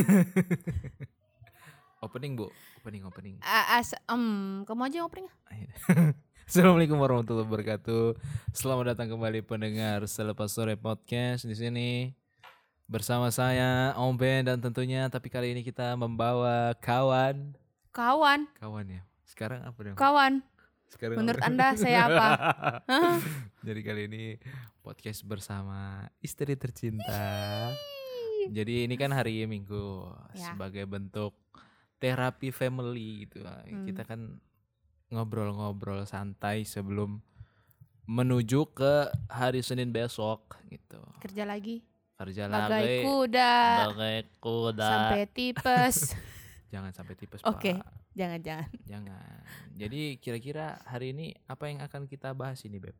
opening bu, opening opening. As, em, kamu aja yang opening. Assalamualaikum warahmatullahi wabarakatuh. Selamat datang kembali pendengar Selepas Sore Podcast di sini bersama saya Om Ben dan tentunya tapi kali ini kita membawa kawan Kawan, kawan ya. Sekarang apa dong? kawan. Sekarang Menurut apa? Anda saya apa? Jadi kali ini podcast bersama istri tercinta. Jadi ini kan hari Minggu Ya. sebagai bentuk terapi family gitu. Hmm. Kita kan ngobrol-ngobrol santai sebelum menuju ke hari Senin besok gitu. Kerja lagi. Kerja Bagai lagi. kuda. Bagai kuda. Sampai tipes. Jangan sampai tipes, Oke. Pak. Jangan-jangan. Jangan. Jadi kira-kira hari ini apa yang akan kita bahas ini, Beb?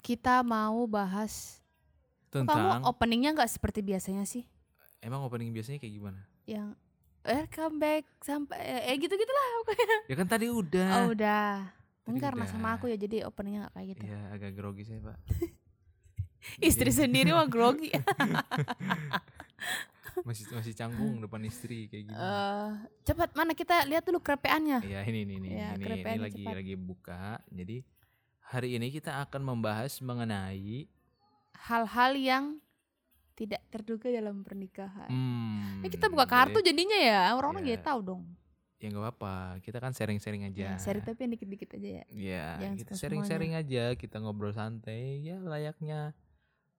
Kita mau bahas. Tentang Kamu openingnya nggak seperti biasanya sih? Emang opening biasanya kayak gimana? Yang welcome back sampai eh gitu-gitu lah pokoknya. Ya kan tadi udah. Oh udah. Tadi Mungkin karena sama aku ya jadi openingnya nggak kayak gitu. Iya, agak grogi saya, Pak. Istri sendiri mah grogi. masih masih canggung depan istri kayak gini. Eh, cepat mana kita lihat dulu krepeannya. Iya, ini ini ini ya, ini, ini lagi cepat. lagi buka. Jadi hari ini kita akan membahas mengenai Hal-hal yang tidak terduga dalam pernikahan. hmm, Ya kita buka kartu jadi- jadinya ya orang-orang Ya. jadi tahu dong. ya nggak apa-apa. Kita kan sharing-sharing aja. Ya, seri tapi yang dikit-dikit aja ya. Ya, Jangan kita sharing-sharing aja, kita ngobrol santai, ya layaknya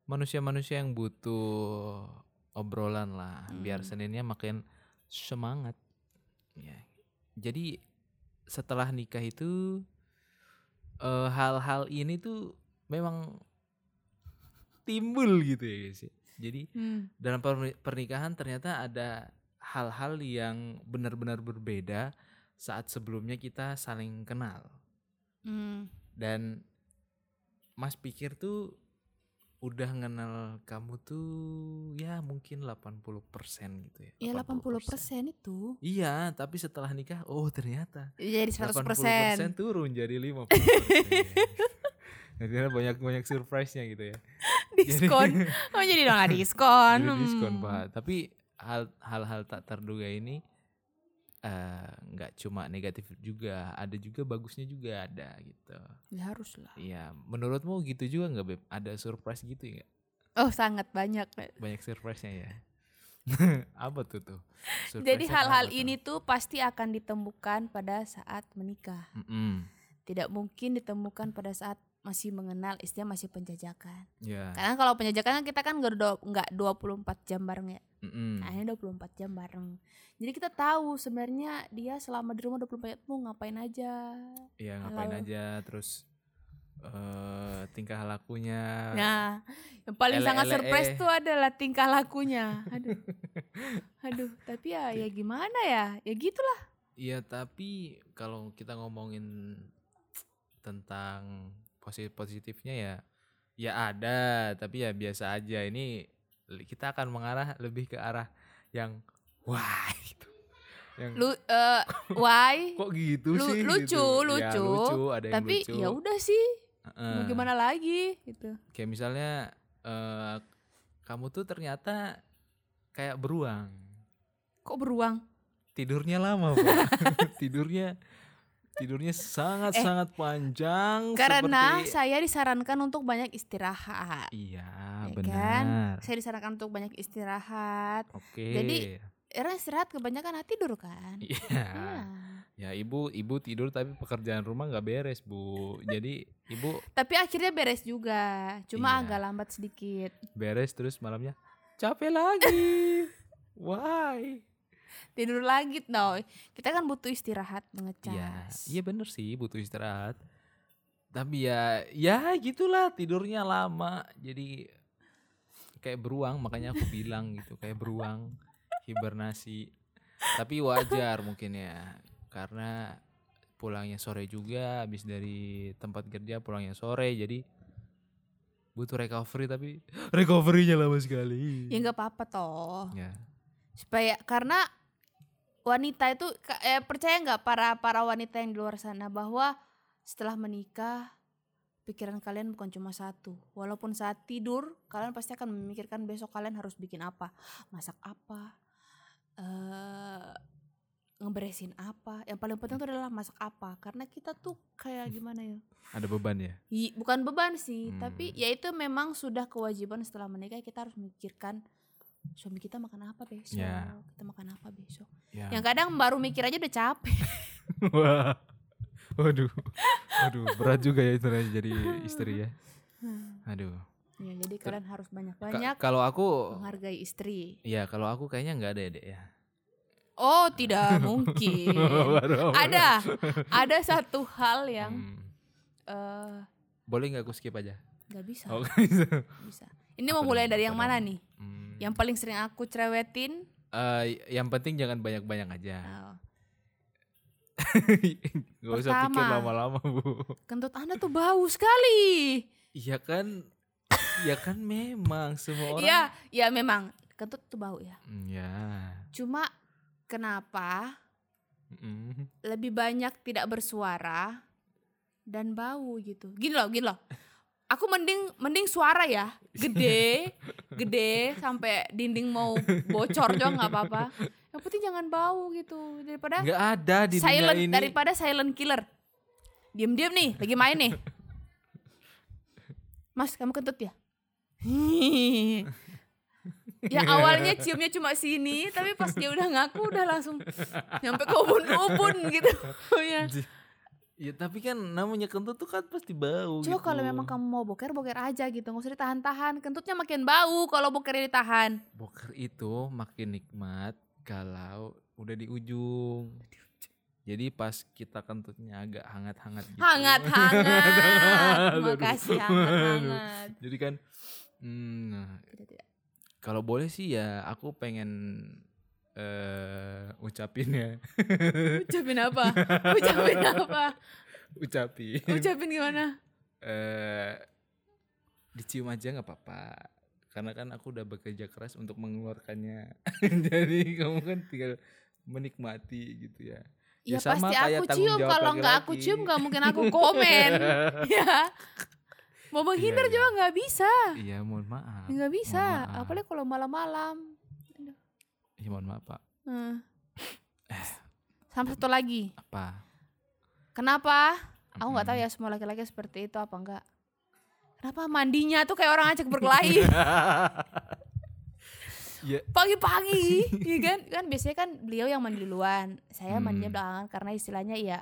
manusia-manusia yang butuh obrolan lah, biar Hmm. Seninnya makin semangat. Ya. Jadi setelah nikah itu eh, hal-hal ini tuh memang timbul gitu ya guys. Jadi Hmm. dalam perni- pernikahan ternyata ada hal-hal yang benar-benar berbeda saat sebelumnya kita saling kenal Hmm. dan Mas pikir tuh udah kenal kamu tuh ya mungkin 80% gitu ya. Ya 80% itu. Iya, tapi setelah nikah oh ternyata Jadi 100%. 80% turun jadi 50%. Jadi banyak banyak surprise-nya gitu ya. diskon. Oh jadi dong nggak diskon. Jadi diskon, Hmm. Pak. Tapi hal hal-hal tak terduga ini eh, nggak cuma negatif juga, ada juga bagusnya juga ada gitu. Ya harus lah. Iya, menurutmu gitu juga nggak Beb? Ada surprise gitu nggak? Oh sangat banyak. Banyak surprise-nya ya. apa tuh tuh? Jadi Surprise-nya hal-hal ini tuh pasti akan ditemukan pada saat menikah. Mm-mm. Tidak mungkin ditemukan pada saat masih mengenal istilah masih penjajakan. Ya. Karena kalau penjajakan kan kita kan nggak do- nggak 24 jam bareng ya. mm-mm. Nah, ini 24 jam bareng. Jadi kita tahu sebenarnya dia selama di rumah 24 jam mau ngapain aja. Iya ngapain Hal- aja terus eh tingkah lakunya. Nah, yang paling sangat surprise eh. tuh adalah tingkah lakunya. Aduh. Aduh, tapi ya ya gimana ya? Ya gitulah. Iya tapi kalau kita ngomongin tentang positif positifnya ya ya ada tapi ya biasa aja ini kita akan mengarah lebih ke arah yang wah gitu. Yang Lu eh why? kok gitu lu- sih lucu, gitu. Ya, lucu. lucu ada yang Tapi lucu. ya udah sih. Mau gimana lagi gitu. Kayak misalnya eh, kamu tuh ternyata kayak beruang. Kok beruang? Tidurnya lama, Pak. tidurnya tidurnya sangat sangat panjang Eh, Karena seperti saya disarankan untuk banyak istirahat. Iya, ya benar. kan? Saya disarankan untuk banyak istirahat. Oke. Jadi, Era istirahat kebanyakan hati tidur kan? Iya. Iya. Ya ibu ibu tidur tapi pekerjaan rumah nggak beres bu. Jadi ibu Tapi akhirnya beres juga. Cuma Iya. agak lambat sedikit. beres terus malamnya capek lagi. Why? Tidur lagi no. Kita kan butuh istirahat Iya, mengecas. iya bener sih butuh istirahat. Tapi ya ya gitulah tidurnya lama. Jadi kayak beruang makanya aku bilang gitu kayak beruang hibernasi. Tapi wajar mungkin ya karena pulangnya sore juga habis dari tempat kerja pulangnya sore jadi butuh recovery tapi recovery-nya lama sekali. Ya nggak apa-apa toh. Ya. Supaya karena wanita itu eh, percaya nggak para para wanita yang di luar sana bahwa setelah menikah pikiran kalian bukan cuma satu. Walaupun saat tidur kalian pasti akan memikirkan besok kalian harus bikin apa, masak apa, eh ngeberesin apa. Yang paling penting itu adalah masak apa. Karena kita tuh kayak gimana ya? Ada beban ya? I- bukan beban sih, Hmm. tapi ya itu memang sudah kewajiban setelah menikah kita harus memikirkan suami kita makan apa besok, Ya. kita makan apa besok. Ya. Yang kadang baru mikir aja udah capek. Wah. Waduh. Waduh, berat juga ya itu jadi istri ya. Aduh. ya, jadi kalian harus Ka- banyak-banyak kalau aku menghargai istri. ya kalau aku kayaknya nggak ada ya, Dek ya. Oh, tidak mungkin. Ada, ada satu hal yang Hmm. eh Boleh nggak aku skip aja? nggak bisa, Oh, bisa. bisa. Ini mau mulai dari yang mana nih? Hmm. Yang paling sering aku cerewetin? Eh, yang penting jangan banyak-banyak aja. Oh, Gak usah pikir lama-lama, Bu. kentut Anda tuh bau sekali. Iya kan? Iya kan memang semua orang. Iya, ya memang kentut tuh bau ya. Hmm, Ya. Cuma kenapa Mm. lebih banyak tidak bersuara dan bau gitu. Gini loh, gini loh. Aku mending mending suara ya, gede, gede sampai dinding mau bocor juga nggak apa-apa. Yang penting jangan bau gitu daripada Nggak ada di dunia silent ini. daripada silent killer. Diam-diam nih, lagi main nih. Mas, kamu kentut ya? ya awalnya ciumnya cuma sini, tapi pas dia udah ngaku udah langsung nyampe ke ubun-ubun gitu. ya. Ya tapi kan namanya kentut tuh kan pasti bau Coba gitu. kalau memang kamu mau boker, boker aja gitu. Nggak usah ditahan-tahan. Kentutnya makin bau kalau bokernya ditahan. Boker itu makin nikmat kalau udah di ujung. Jadi pas kita kentutnya agak hangat-hangat gitu. Hangat-hangat. Makasih hangat-hangat. Jadi kan hmm, nah, Tidak, tidak. kalau boleh sih ya aku pengen eh ucapin ya. Ucapin apa? Ucapin apa? ucapin. Ucapin gimana? eh dicium aja nggak apa-apa. Karena kan aku udah bekerja keras untuk mengeluarkannya. Jadi kamu kan tinggal menikmati gitu ya. Ya, sama pasti kayak aku cium. Kalau nggak aku cium nggak mungkin aku komen. ya. Mau menghindar Iya, juga nggak bisa. Iya, mohon maaf. Nggak bisa. Maaf. Apalagi kalau malam-malam. Iya, mohon maaf, Pak. Hmm. Sama satu lagi. Apa? Kenapa? Aku nggak tahu ya semua laki-laki seperti itu apa enggak. Kenapa mandinya tuh kayak orang ajak berkelahi Iya. pagi-pagi, iya kan? Kan biasanya kan beliau yang mandi duluan, saya mandinya Hmm. belakangan karena istilahnya ya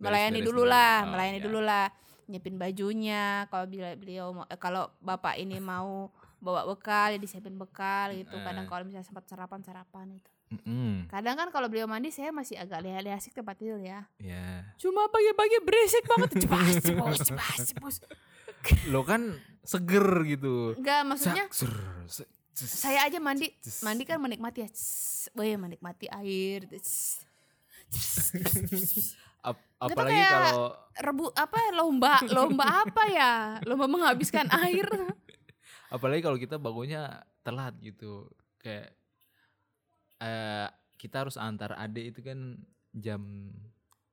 melayani dulu dulu. lah, Oh, melayani iya. dulu lah, nyiapin bajunya. Kalau beliau eh, kalau bapak ini mau bawa bekal, ya disiapin bekal gitu. Kadang kalau misalnya sempat sarapan sarapan itu. Mm-mm. Kadang kan kalau beliau mandi saya masih agak leha-leha asik tempat tidur ya. Ya. Cuma pagi-pagi berisik banget, cepas, cepas, cepas, cepas. Lo kan seger gitu. Enggak, maksudnya se- saya aja mandi, mandi kan menikmati ya. Cs, Weh, menikmati air. Ap- apalagi kayak- kalau Rebu apa lomba, lomba apa ya? Lomba menghabiskan air. apalagi kalau kita bangunnya telat gitu. Kayak eh kita harus antar adik itu kan jam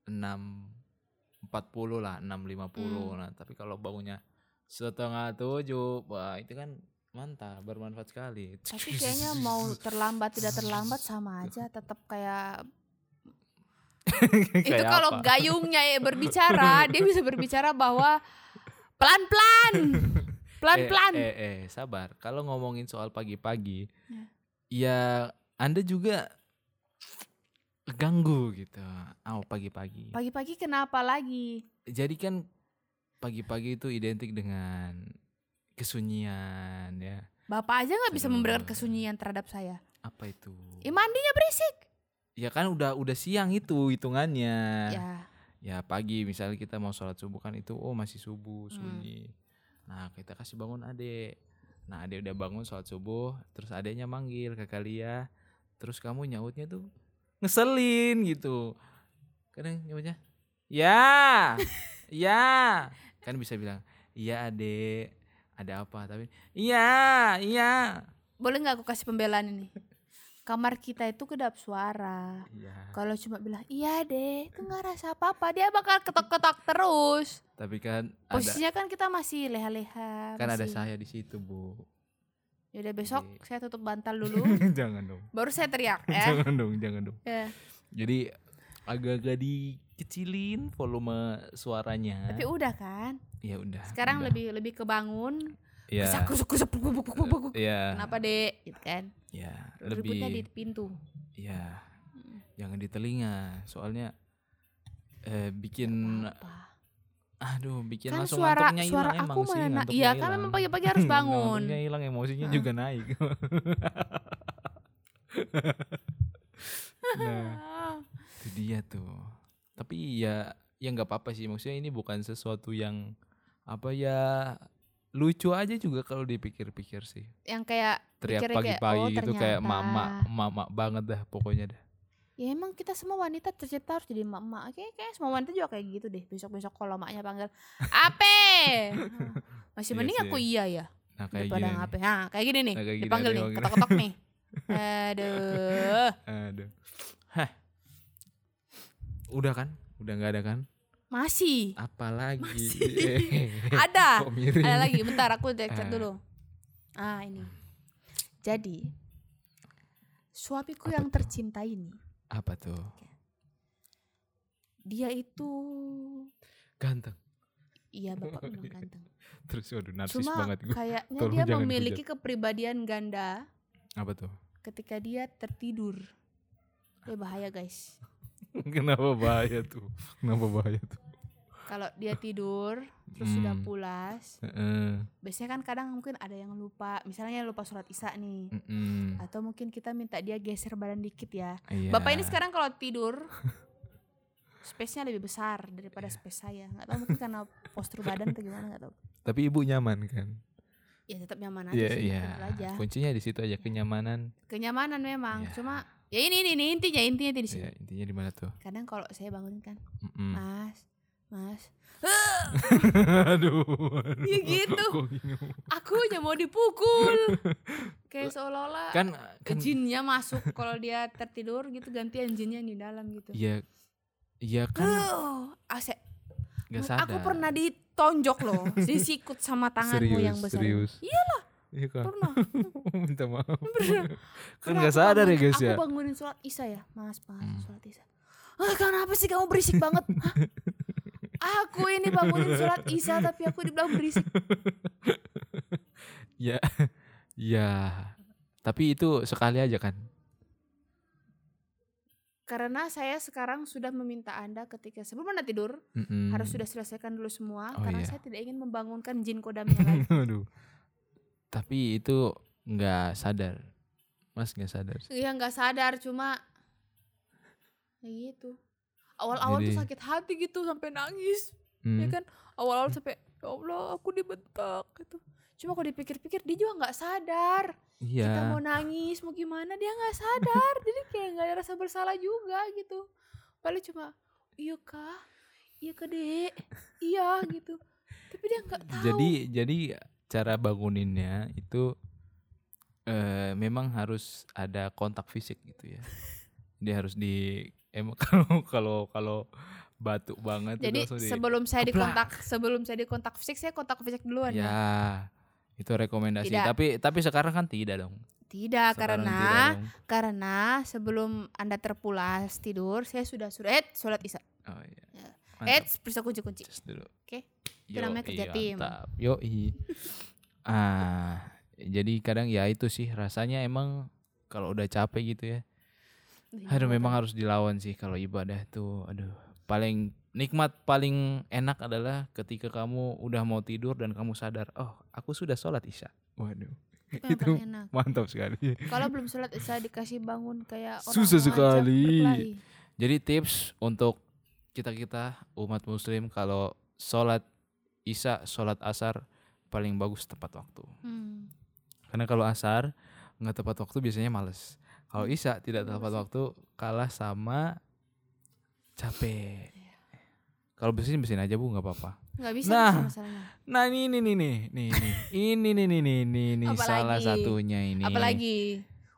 6.40 lah, 6.50. Hmm. Nah, tapi kalau bangunnya setengah tujuh, wah itu kan mantap, bermanfaat sekali. Tapi kayaknya mau terlambat tidak terlambat sama aja, tetap kayak itu kalau gayungnya ya berbicara, dia bisa berbicara bahwa pelan-pelan, pelan-pelan. Eh, eh, eh, sabar. Kalau ngomongin soal pagi-pagi, Ya. ya Anda juga ganggu gitu. Oh, pagi-pagi. Pagi-pagi kenapa lagi? Jadi kan pagi-pagi itu identik dengan kesunyian ya. Bapak aja nggak bisa memberikan kesunyian terhadap saya. Apa itu? Ya mandinya berisik. Ya kan udah udah siang itu hitungannya. Ya, Ya pagi misalnya kita mau sholat subuh kan itu oh masih subuh Hmm. Nah kita kasih bangun adek. Nah adek udah bangun sholat subuh, terus adeknya manggil ke kalian, terus kamu nyautnya tuh ngeselin gitu. Kadang nyautnya, ya, ya, kan bisa bilang, iya adek, ada apa? Tapi iya, iya, boleh nggak aku kasih pembelaan ini? Kamar kita itu kedap suara. iya. Kalau cuma bilang iya deh, itu nggak rasa apa-apa. Dia bakal ketok-ketok terus. Tapi kan ada, Posisinya kan kita masih leha-leha. kan ada masih- saya di situ bu. Yaudah besok Jadi- saya tutup bantal dulu. jangan dong. baru saya teriak ya. Jangan dong, jangan dong. Ya. Jadi agak-agak dikecilin volume suaranya. Tapi udah kan. ya udah. Sekarang udah. lebih lebih kebangun. ya. Kesak kusuk kusuk buk, buk, buk, buk, buk. Ya. Kenapa dek? Gitu kan. Ya, Ributnya di lebih pintu. ya. Jangan di telinga, soalnya eh bikin Apa? aduh bikin Kan langsung suara ngantuknya suara aku sih, mana? Iya kan memang pagi-pagi harus bangun. Ngantuknya hilang, emosinya juga naik. nah, Ah. itu dia tuh. Tapi ya ya nggak apa-apa sih maksudnya ini bukan sesuatu yang apa ya lucu aja juga kalau dipikir-pikir sih. Yang kayak Teriak pagi-pagi oh, gitu kayak mama mama banget dah pokoknya dah. Ya emang kita semua wanita tercipta harus jadi emak-emak. Kayak, kayak semua wanita juga kayak gitu deh. Besok-besok kalau maknya panggil, Ape! Masih Iya mending sih. aku iya ya. Nah kayak Daripada gini. ngapain. Nah, kayak gini nih. Nah, kayak gini, dipanggil nih, ketok-ketok nih. Aduh. Aduh. Hah. Udah kan? Udah nggak ada kan? Masih. Apalagi? Masih. Ada. Ada lagi, bentar aku cek Eh. dulu. Ah, ini. Jadi, suamiku Apa yang tuh? tercinta ini, Apa tuh? dia itu Ganteng. iya bapak memang ganteng. Terus waduh narsis Cuma banget gue. kayaknya Tolong dia memiliki kepribadian ganda Apa tuh? ketika dia tertidur. Ya bahaya guys. Kenapa bahaya tuh? Kenapa bahaya tuh? Kalau dia tidur terus sudah Hmm. pulas, Heeh. biasanya kan kadang mungkin ada yang lupa, misalnya lupa sholat isya nih. Mm-mm. Atau mungkin kita minta dia geser badan dikit ya. Iya. Bapak ini sekarang kalau tidur space-nya lebih besar daripada space saya. Nggak tahu mungkin karena postur badan atau gimana nggak tahu. Tapi ibu nyaman kan? Ya tetap nyaman aja Iya sih, iya. betul aja. Kuncinya di situ aja kenyamanan. Kenyamanan memang. Iya. Cuma ya ini ini, ini intinya intinya di sini. Ya, intinya di mana tuh? Kadang kalau saya bangunin kan, Mm-mm. Mas, Mas, aduh. Ya gitu. Aku hanya mau dipukul. Kayak seolah-olah kan kan jinnya masuk kalau dia tertidur gitu gantian jinnya di dalam gitu. Iya. Iya kan Uh, ase- nggak sadar. aku pernah ditonjok loh, disikut sama tanganmu serius, yang besar. serius. Iyalah, Iya kan. pernah. Minta maaf. Bener. kan Karena nggak aku sadar ya guys ya. Aku bangunin sholat isya ya, mas, mas, Hmm. sholat isya. Ah, kenapa sih kamu berisik banget? Hah? Aku ini bangunin sholat isya tapi aku dibilang berisik. Ya. ya. Tapi itu sekali aja kan. Karena saya sekarang sudah meminta Anda ketika sebelum Anda tidur Mm-mm. harus sudah selesaikan dulu semua Oh, karena iya. saya tidak ingin membangunkan jin kodamnya lagi. Aduh. Tapi itu nggak sadar. Mas nggak sadar. Iya nggak sadar cuma ya gitu. Awal-awal tuh Jadi- sakit hati gitu sampai nangis. Hmm. Ya kan awal-awal sampai ya Allah aku dibentak gitu. Cuma kalau dipikir-pikir dia juga nggak sadar. Iya. Kita mau nangis mau gimana dia nggak sadar. Jadi kayak nggak ada rasa bersalah juga gitu. Paling cuma iya kah? Iya kah dek? Iya gitu. Tapi dia nggak tahu. Jadi jadi cara banguninnya itu eh memang harus ada kontak fisik gitu ya. Dia harus di emang kalau kalau kalau batuk banget Jadi langsung di- sebelum saya keplak. dikontak sebelum saya dikontak fisik saya kontak fisik duluan ya. ya itu rekomendasi. Tidak. Tapi tapi sekarang kan tidak dong. Tidak Sekarang karena tidak dong. karena sebelum Anda terpulas tidur saya sudah sudah eh sholat isya. Oh iya. Ya. Eh periksa kunci-kunci. Cus dulu. Oke. Itu namanya kerja tim. Yo ah, jadi kadang ya itu sih rasanya emang kalau udah capek gitu ya. Aduh memang harus dilawan sih kalau ibadah tuh. Aduh, paling nikmat paling enak adalah ketika kamu udah mau tidur dan kamu sadar, oh aku sudah sholat isya. Waduh, Itu itu enak. mantap sekali. Kalau belum sholat isya dikasih bangun kayak orang Susah sekali. berkelahi. Jadi tips untuk kita kita umat muslim kalau sholat isya, sholat asar paling bagus tepat waktu. Hmm. Karena kalau asar nggak tepat waktu biasanya males. Kalau isya tidak tepat Males. waktu kalah sama capek. Kalau bersihin bersihin aja bu nggak apa-apa. Nggak bisa Nah. masalahnya. Nah ini ini nih nih nih nih ini nih nih nih nih nih Apalagi? salah satunya ini. Apalagi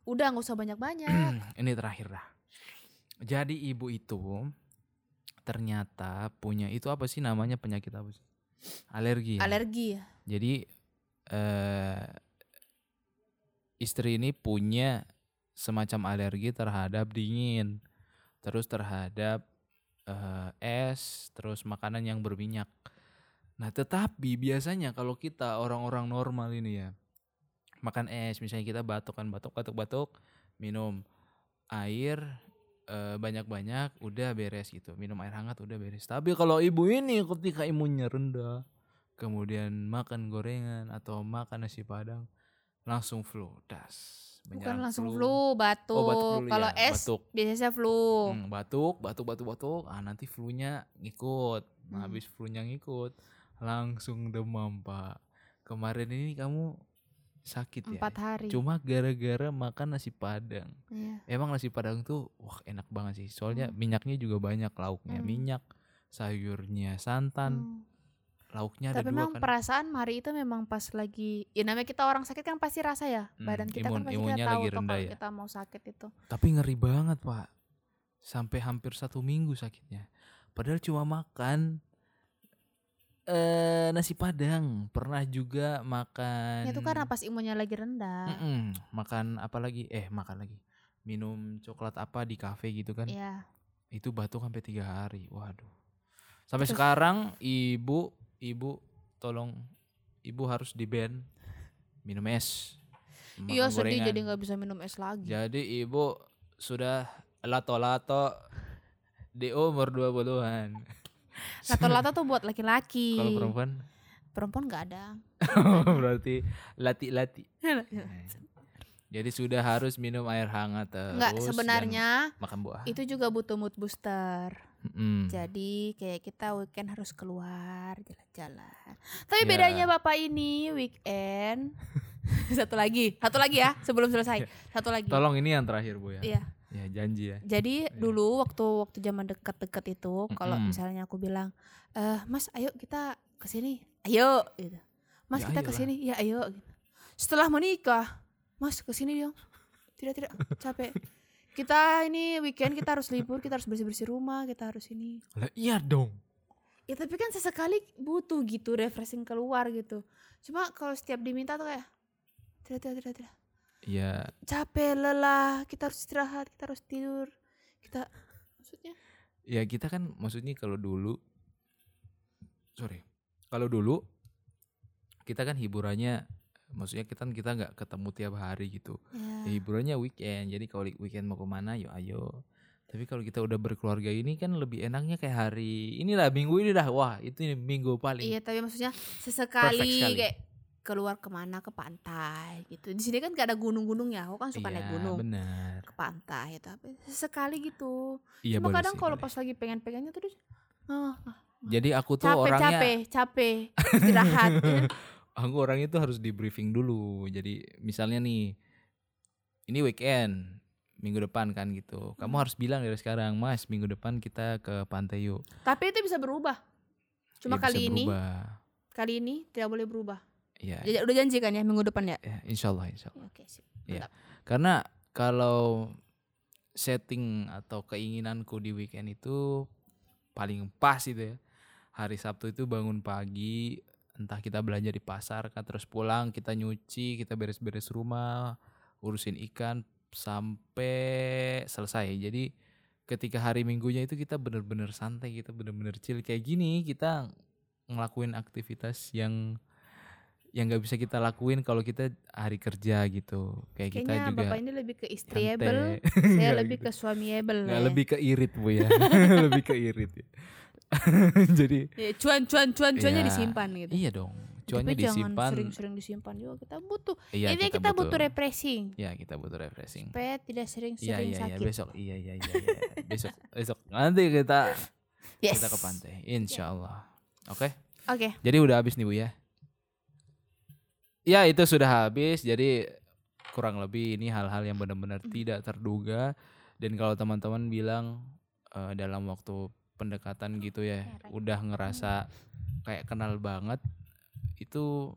udah nggak usah banyak-banyak. ini terakhir dah. Jadi ibu itu ternyata punya itu apa sih namanya penyakit apa sih? Alergi. Ya? Alergi ya. Jadi eh istri ini punya semacam alergi terhadap dingin, terus terhadap eh, es, terus makanan yang berminyak. Nah, tetapi biasanya kalau kita orang-orang normal ini ya, makan es, misalnya kita batuk kan batuk batuk batuk, minum air banyak-banyak, udah beres gitu. Minum air hangat udah beres. Tapi kalau ibu ini ketika imunnya rendah, kemudian makan gorengan atau makan nasi padang, langsung flu, das. Bukan langsung flu, batuk. Oh, batuk dulu Kalau ya, es batuk. biasanya flu. Hmm, batuk, batuk, batuk, batuk. Ah nanti flu-nya ngikut. Nah, Hmm. habis flu-nya ngikut, langsung demam, Pak. Kemarin ini kamu sakit ya? Empat hari. Cuma gara-gara makan nasi padang. Iya. Emang nasi padang tuh wah enak banget sih. Soalnya Hmm. minyaknya juga banyak lauknya. Hmm. Minyak, sayurnya santan, Hmm. lauknya ada Tapi dua memang kan. perasaan Mari itu memang pas lagi ya namanya kita orang sakit kan pasti rasa ya Hmm, badan kita imun- kan pasti kita tahu rendah kalau ya. kita mau sakit itu. Tapi ngeri banget, Pak. Sampai hampir satu minggu sakitnya. Padahal cuma makan eh nasi padang. Pernah juga makan. Ya itu karena pas imunnya lagi rendah. Mm-mm, makan apa lagi? Eh makan lagi. Minum coklat apa di kafe gitu kan? Iya. Itu batuk sampai tiga hari. Waduh. Sampai Terus- sekarang ibu, ibu tolong, ibu harus di ban minum es. Iya sedih gorengan. jadi nggak bisa minum es lagi. Jadi ibu sudah lato-lato di umur 20-an. Lato-lato tuh buat laki-laki. Kalau perempuan Perempuan nggak ada. berarti lati-lati. Jadi sudah harus minum air hangat terus. Enggak sebenarnya makan buah. itu juga butuh mood booster. Mm-mm. Jadi kayak kita weekend harus keluar jalan-jalan. Tapi Ya. bedanya bapak ini weekend. satu lagi, satu lagi ya sebelum selesai. Satu lagi. Tolong ini yang terakhir Bu ya. Iya. Ya janji ya. Jadi dulu waktu waktu zaman dekat-dekat itu kalau Mm-mm. misalnya aku bilang, eh Mas, ayo kita ke sini, ayo gitu. Mas Ya, kita ke sini, ya ayo. Gitu. Setelah menikah, Mas ke sini dong. Tidak tidak capek. Kita ini weekend kita harus libur, kita harus bersih-bersih rumah, kita harus ini. Lah iya dong. Ya tapi kan sesekali butuh gitu refreshing keluar gitu. Cuma kalau setiap diminta tuh kayak tidak tidak tidak tidak. Ya Capek, lelah, kita harus istirahat, kita harus tidur. Kita maksudnya ya kita kan maksudnya kalau dulu sorry kalau dulu kita kan hiburannya maksudnya kita kan kita nggak ketemu tiap hari gitu ya, Ya, hiburannya weekend. Jadi kalau weekend mau ke mana, yuk ayo. Tapi kalau kita udah berkeluarga ini kan lebih enaknya kayak hari inilah minggu ini dah. Wah itu ini minggu paling. Iya tapi maksudnya sesekali sekali. kayak keluar ke mana ke pantai gitu. Di sini kan gak ada gunung-gunung ya. Aku kan suka naik Iya, gunung benar. ke pantai tapi sesekali gitu. Iya Cuma kadang kalau pas lagi pengen-pengennya tuh dia, ah, ah, Jadi aku tuh capek orangnya, capek capek istirahat. ya. aku orangnya tuh harus di briefing dulu. Jadi misalnya nih, ini weekend minggu depan kan gitu. Kamu Hmm. harus bilang dari sekarang, Mas minggu depan kita ke pantai yuk. tapi itu bisa berubah. Cuma Ya, bisa kali ini berubah. kali ini tidak boleh berubah. Iya, Jadi udah janji kan ya minggu depan ya? ya, insya Allah, insya Allah. Ya, Oke sip. Iya. Karena kalau setting atau keinginanku di weekend itu paling pas itu ya. Hari Sabtu itu bangun pagi, entah kita belanja di pasar kan terus pulang kita nyuci, kita beres-beres rumah, urusin ikan sampai selesai. Jadi ketika hari Minggunya itu kita bener-bener santai, kita bener-bener chill kayak gini, kita ngelakuin aktivitas yang yang nggak bisa kita lakuin kalau kita hari kerja gitu. Kayak kita Kayaknya juga bapak ini lebih ke istriable, saya lebih gitu. ke suamiable. Nggak ya. lebih ke irit bu ya, lebih ke irit ya. Jadi Ya, cuan cuan cuan cuannya Iya, disimpan gitu. iya dong, cuannya Tapi jangan disimpan. sering-sering disimpan juga. Kita butuh. Iya Intinya kita, butuh refreshing Ya kita butuh refreshing. supaya tidak Iya sering-sering iya iya sakit. besok iya iya iya iya. besok besok nanti kita Yes. kita ke pantai, insya Allah. Oke. Oke. Jadi udah habis nih Bu ya. Ya itu sudah habis. Jadi kurang lebih ini hal-hal yang benar-benar Hmm. tidak terduga. Dan kalau teman-teman bilang eh, dalam waktu pendekatan gitu ya, udah ngerasa kayak kenal banget, itu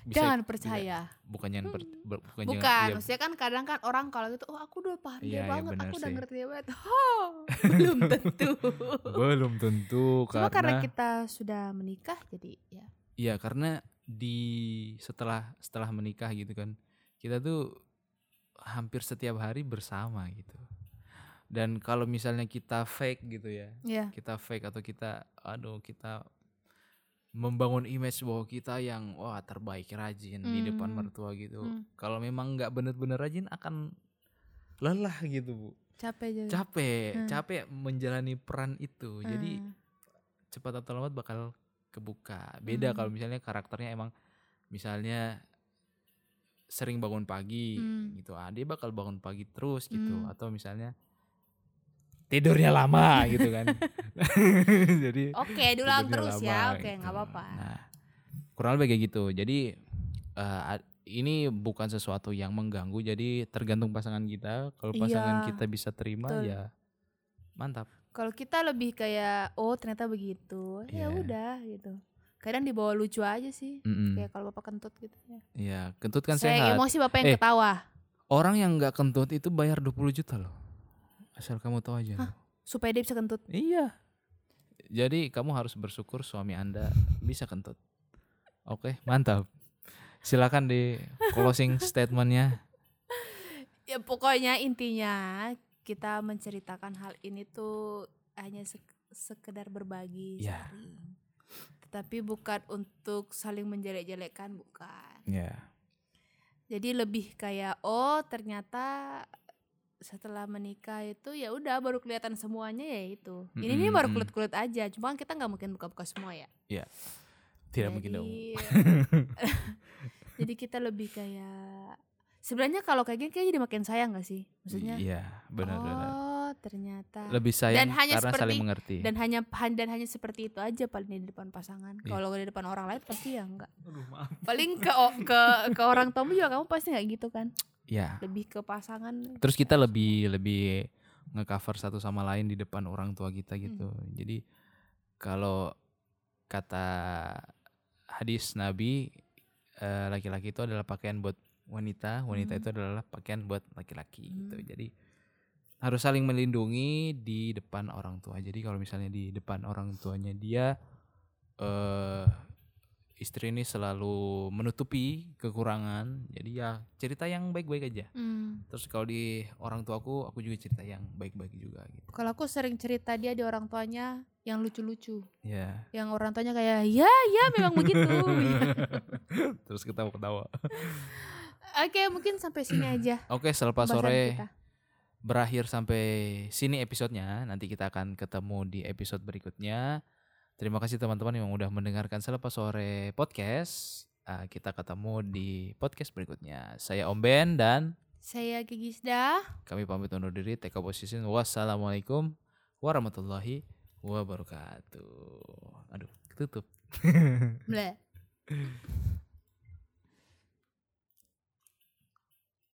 bisa- Jangan bisa- percaya. bukannya per- ber- bukan Bukan, jangan- maksudnya kan kadang kan orang kalau gitu, oh aku udah paham Iya, iya, banget, aku udah ngerti banget. Oh, belum tentu. belum tentu Cuma karena karena kita sudah menikah jadi ya. Iya karena di setelah setelah menikah gitu kan kita tuh hampir setiap hari bersama gitu. Dan kalau misalnya kita fake gitu ya, Iya. kita fake atau kita aduh kita membangun image bahwa kita yang wah terbaik rajin di depan Hmm. mertua gitu. Hmm. Kalau memang nggak bener-bener rajin akan lelah gitu bu, Capek juga. capek, Hmm. capek menjalani peran itu. Jadi Hmm. cepat atau lambat bakal kebuka. Beda Hmm. kalau misalnya karakternya emang misalnya sering bangun pagi Hmm. gitu. Ah, dia bakal bangun pagi terus gitu Hmm. atau misalnya tidurnya lama gitu kan. Jadi Oke, diulang tidurnya terus ya. lama Oke, gitu. nggak apa-apa. Nah, kurang lebih kayak gitu. Jadi ad- ini bukan sesuatu yang mengganggu. Jadi tergantung pasangan kita. Kalau pasangan Iya, kita bisa terima betul. ya mantap. Kalau kita lebih kayak oh ternyata begitu. Ya Iya. udah gitu. Kadang dibawa lucu aja sih. Mm-mm. Kayak kalau bapak kentut gitu ya. Iya, kentut kan Saya sehat. emosi bapak yang Eh. ketawa Orang yang nggak kentut itu bayar 20 juta loh. Asal kamu tahu aja. loh. supaya dia bisa kentut. Iya. Jadi kamu harus bersyukur suami Anda bisa kentut. Oke, mantap. Silakan di closing statementnya. Ya pokoknya intinya kita menceritakan hal ini tuh hanya sek- sekedar berbagi sharing. Tetapi bukan untuk saling menjelek-jelekkan bukan. Ya. Jadi lebih kayak oh ternyata setelah menikah itu ya udah baru kelihatan semuanya ya itu. Ini nih baru Mm-mm. kulit-kulit aja. Cuma kita nggak mungkin buka-buka semua ya. Tidak mungkin dong. Jadi- Jadi kita lebih kayak sebenarnya kalau kayak gini kayak jadi makin sayang gak sih? Maksudnya Iya, benar-benar. oh ternyata Lebih sayang Dan hanya karena seperti- saling mengerti. dan hanya dan hanya seperti itu aja paling di depan pasangan. Iya. Kalau di depan orang lain pasti ya enggak. Aduh, maaf. Paling ke ke ke orang tuamu juga kamu pasti nggak gitu kan? Ya. Lebih ke pasangan. Terus kita lebih lebih ngecover satu sama lain di depan orang tua kita gitu. Hmm. Jadi kalau kata hadis Nabi eh, laki-laki itu adalah pakaian buat wanita, wanita Hmm. itu adalah pakaian buat laki-laki gitu. Hmm. Jadi harus saling melindungi di depan orang tua. Jadi kalau misalnya di depan orang tuanya dia eh istri ini selalu menutupi kekurangan. Jadi ya cerita yang baik-baik aja. Hmm. Terus kalau di orang tuaku, aku juga cerita yang baik-baik juga gitu. Kalau aku sering cerita dia di orang tuanya yang lucu-lucu. Ya. Yang orang tuanya kayak ya ya memang begitu. Terus ketawa-ketawa. Oke, mungkin sampai sini aja. Oke, selepas pembahasan sore kita. berakhir sampai sini episodenya. Nanti kita akan ketemu di episode berikutnya. Terima kasih teman-teman yang udah mendengarkan selepas sore podcast. Ah, kita ketemu di podcast berikutnya. Saya Om Ben dan Saya Gigisda. kami pamit undur diri. Take a position. Wassalamualaikum warahmatullahi wabarakatuh. Aduh, tutup. Bleh.